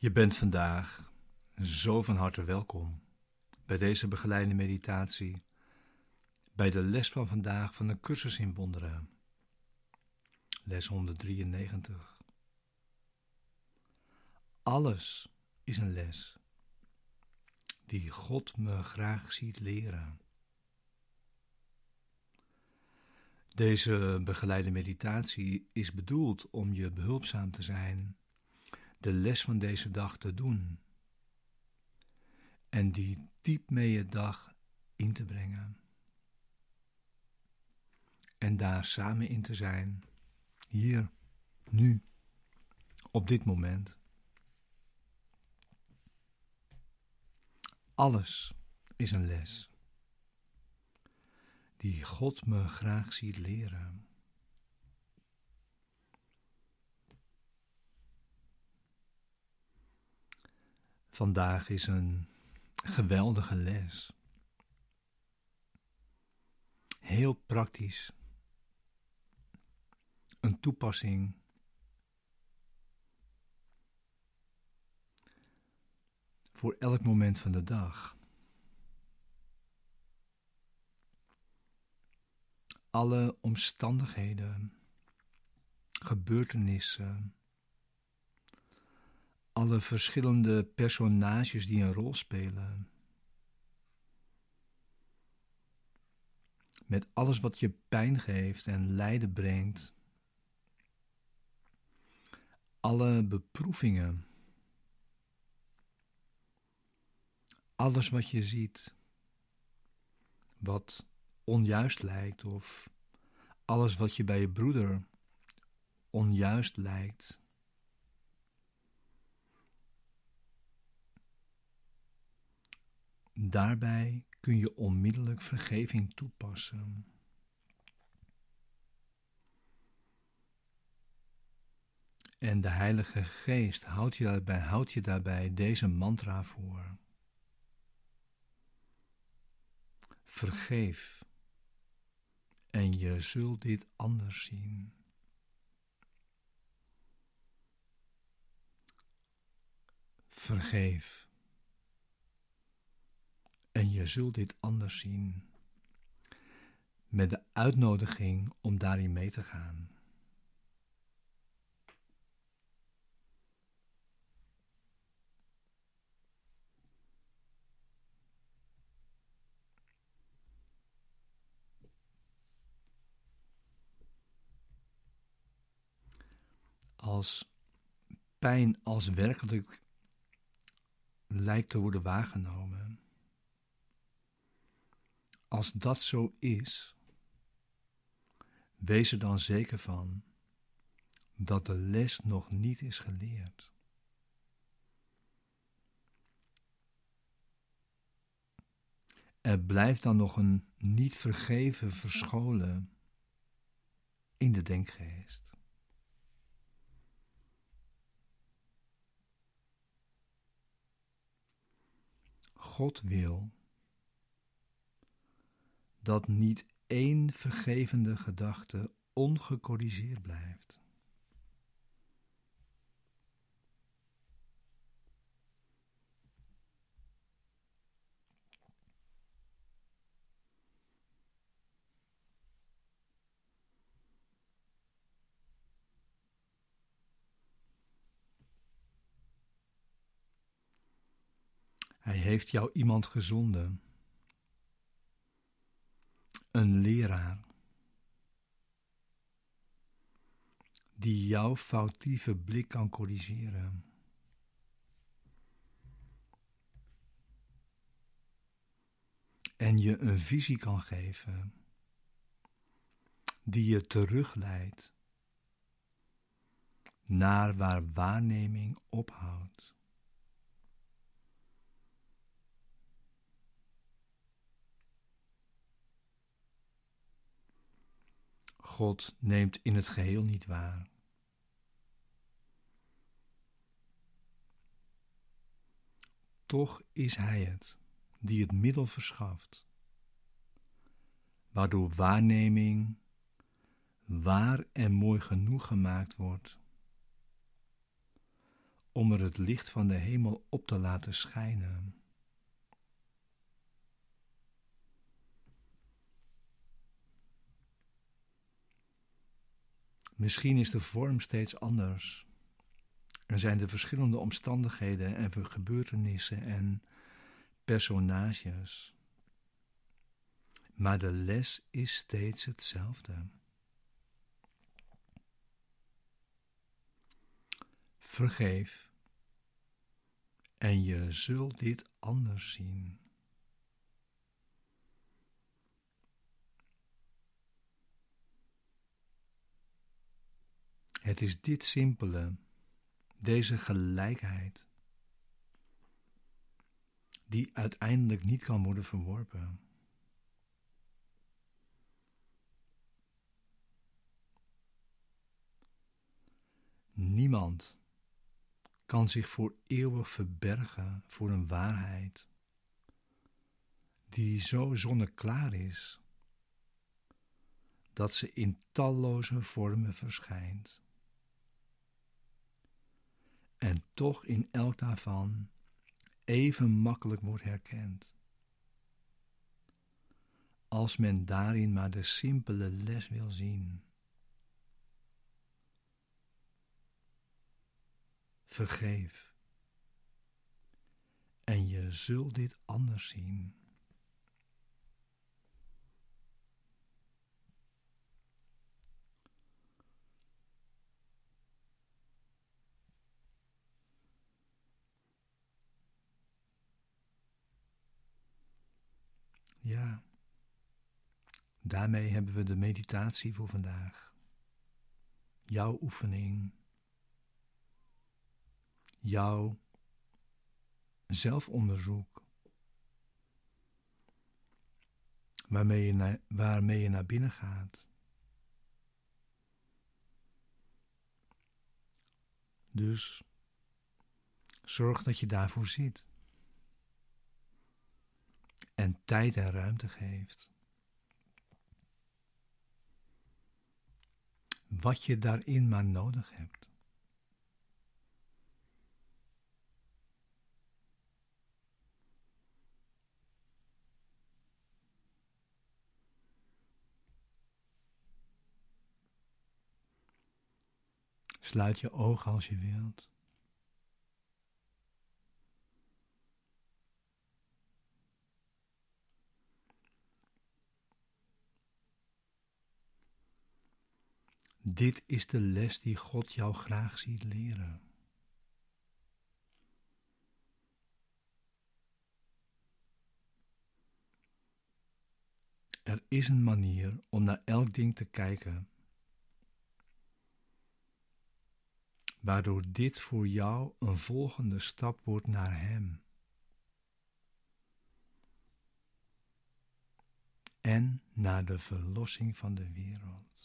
Je bent vandaag zo van harte welkom bij deze begeleide meditatie, bij de les van vandaag van de cursus in wonderen, les 193. Alles is een les die God me graag ziet leren. Deze begeleide meditatie is bedoeld om je behulpzaam te zijn de les van deze dag te doen en die diep mee je dag in te brengen. En daar samen in te zijn, hier, nu, op dit moment. Alles is een les die God me graag ziet leren. Vandaag is een geweldige les. Heel praktisch. Een toepassing. Voor elk moment van de dag. Alle omstandigheden, gebeurtenissen, alle verschillende personages die een rol spelen. Met alles wat je pijn geeft en lijden brengt. Alle beproevingen. Alles wat je ziet, wat onjuist lijkt, of alles wat je bij je broeder onjuist lijkt. Daarbij kun je onmiddellijk vergeving toepassen. En de Heilige Geest houdt je daarbij, houdt je daarbij deze mantra voor. Vergeef en je zult dit anders zien. Vergeef en je zult dit anders zien. Met de uitnodiging om daarin mee te gaan. Als pijn als werkelijk lijkt te worden waargenomen als dat zo is, wees er dan zeker van dat de les nog niet is geleerd. Er blijft dan nog een niet vergeven verscholen in de denkgeest. God wil dat niet één vergevende gedachte ongecorrigeerd blijft. Hij heeft jou iemand gezonden een leraar die jouw foutieve blik kan corrigeren. En je een visie kan geven die je terugleidt naar waar waarneming ophoudt. God neemt in het geheel niet waar. Toch is Hij het die het middel verschaft, waardoor waarneming waar en mooi genoeg gemaakt wordt, om er het licht van de hemel op te laten schijnen. Misschien is de vorm steeds anders. Er zijn de verschillende omstandigheden en gebeurtenissen en personages. Maar de les is steeds hetzelfde. Vergeef en je zult dit anders zien. Het is dit simpele, deze gelijkheid, die uiteindelijk niet kan worden verworpen. Niemand kan zich voor eeuwig verbergen voor een waarheid die zo zonneklaar is dat ze in talloze vormen verschijnt en toch in elk daarvan even makkelijk wordt herkend. Als men daarin maar de simpele les wil zien. Vergeef. En je zult dit anders zien. Ja, daarmee hebben we de meditatie voor vandaag. Jouw oefening. Jouw zelfonderzoek. Waarmee je, naar, naar binnen gaat. Dus zorg dat je daarvoor ziet en tijd en ruimte geeft. Wat je daarin maar nodig hebt. Sluit je ogen als je wilt. Dit is de les die God jou graag ziet leren. Er is een manier om naar elk ding te kijken, waardoor dit voor jou een volgende stap wordt naar Hem. En naar de verlossing van de wereld.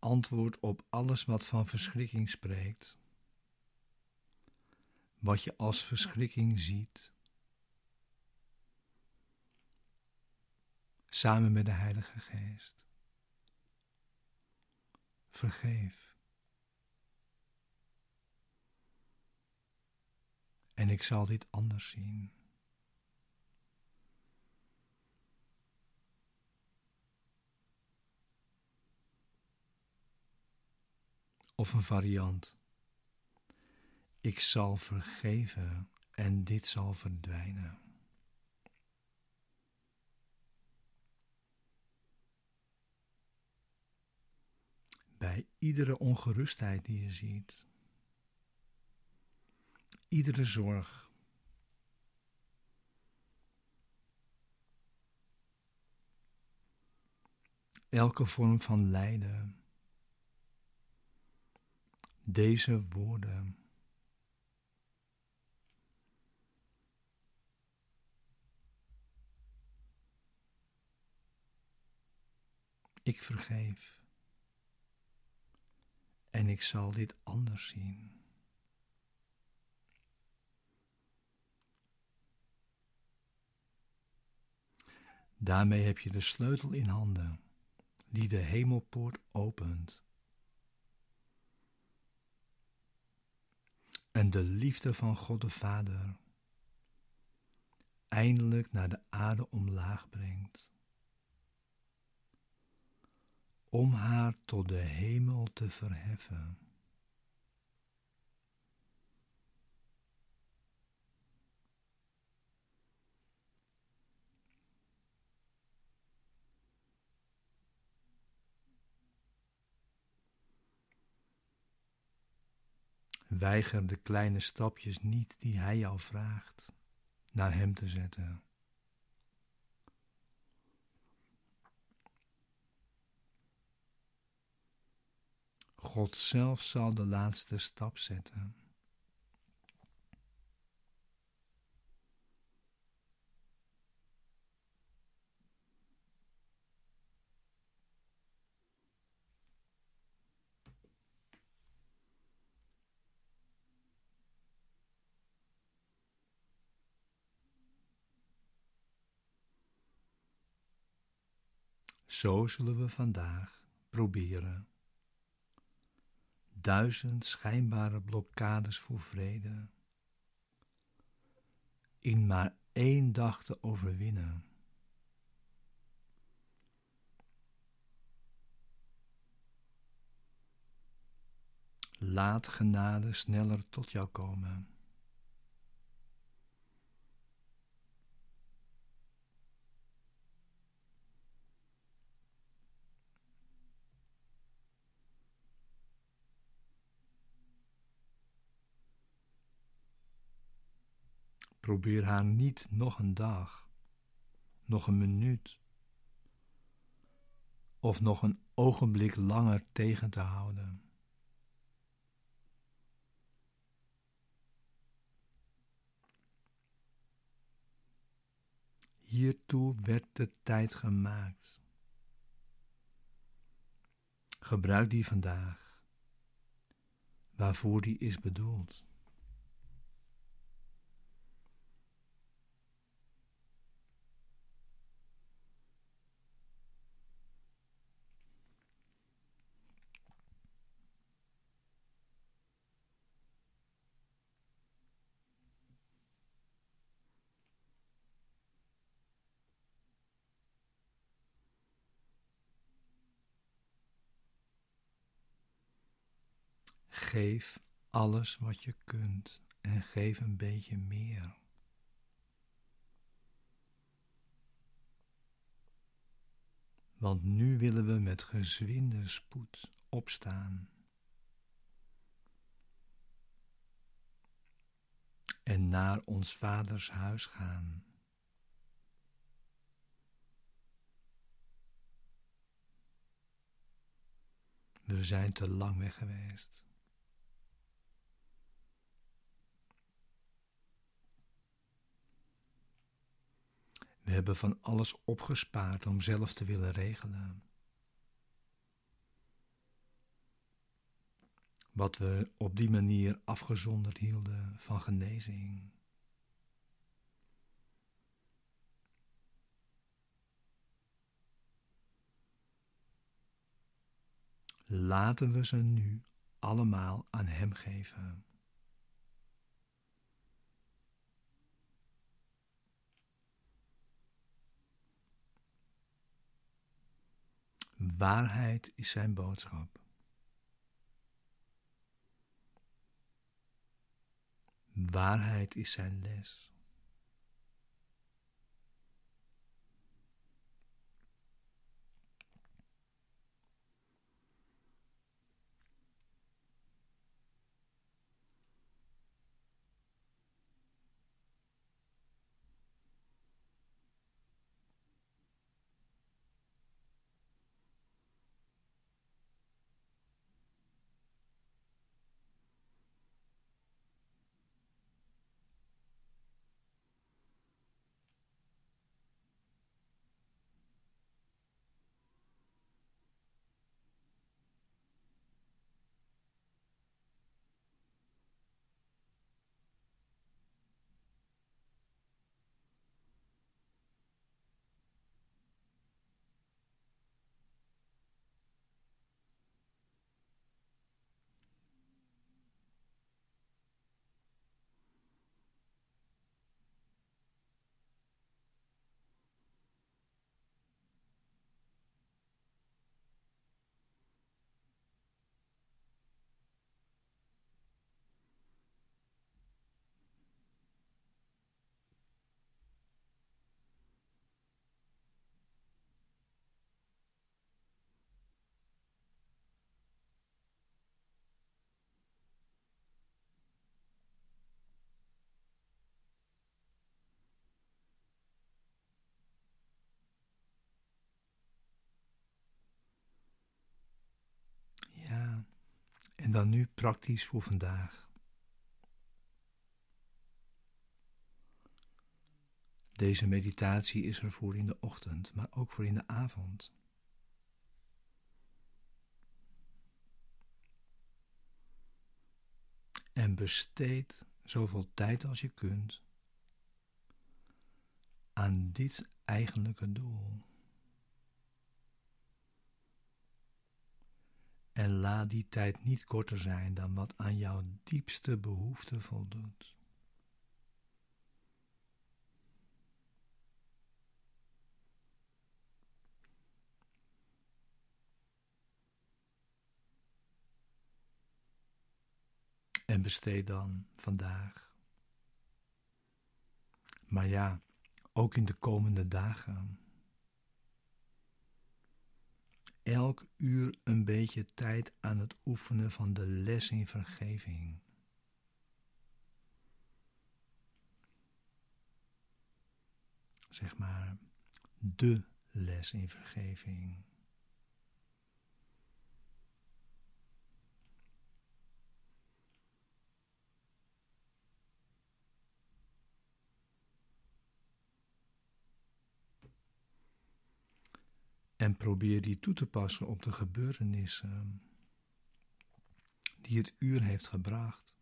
Antwoord op alles wat van verschrikking spreekt, wat je als verschrikking ziet, samen met de Heilige Geest. Vergeef. En ik zal dit anders zien. Of een variant. Ik zal vergeven en dit zal verdwijnen. Bij iedere ongerustheid die je ziet, iedere zorg, elke vorm van lijden deze woorden. Ik vergeef. En ik zal dit anders zien. Daarmee heb je de sleutel in handen die de hemelpoort opent. En de liefde van God de Vader eindelijk naar de aarde omlaag brengt, om haar tot de hemel te verheffen. Weiger de kleine stapjes niet die Hij jou vraagt naar Hem te zetten. God zelf zal de laatste stap zetten. Zo zullen we vandaag proberen duizend schijnbare blokkades voor vrede in maar één dag te overwinnen. Laat genade sneller tot jou komen. Probeer haar niet nog een dag, nog een minuut of nog een ogenblik langer tegen te houden. Hiertoe werd de tijd gemaakt. Gebruik die vandaag, waarvoor die is bedoeld. Geef alles wat je kunt en geef een beetje meer. Want nu willen we met gezwinde spoed opstaan. En naar ons vaders huis gaan. We zijn te lang weg geweest. We hebben van alles opgespaard om zelf te willen regelen. Wat we op die manier afgezonderd hielden van genezing. Laten we ze nu allemaal aan Hem geven. Waarheid is zijn boodschap. Waarheid is zijn les. En dan nu praktisch voor vandaag. Deze meditatie is er voor in de ochtend, maar ook voor in de avond. En besteed zoveel tijd als je kunt aan dit eigenlijke doel. En laat die tijd niet korter zijn dan wat aan jouw diepste behoefte voldoet. En besteed dan vandaag. Maar ja, ook in de komende dagen. Elk uur een beetje tijd aan het oefenen van de les in vergeving. Zeg maar, de les in vergeving. En probeer die toe te passen op de gebeurtenissen die het uur heeft gebracht.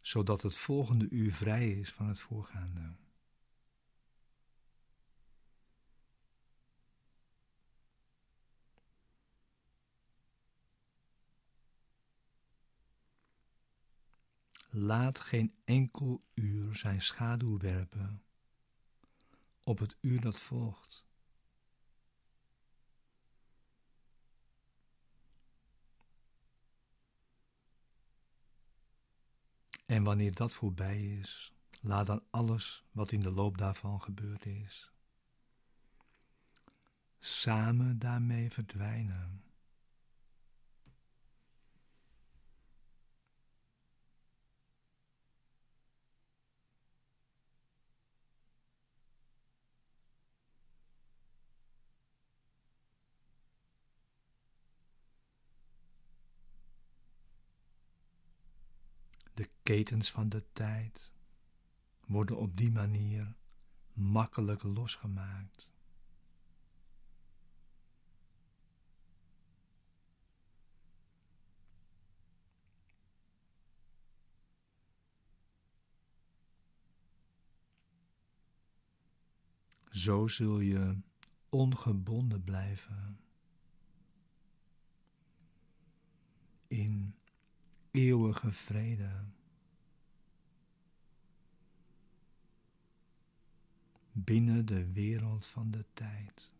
Zodat het volgende uur vrij is van het voorgaande. Laat geen enkel uur zijn schaduw werpen op het uur dat volgt. En wanneer dat voorbij is, laat dan alles wat in de loop daarvan gebeurd is, samen daarmee verdwijnen. De ketens van de tijd worden op die manier makkelijk losgemaakt. Zo zul je ongebonden blijven in eeuwige vrede. Binnen de wereld van de tijd.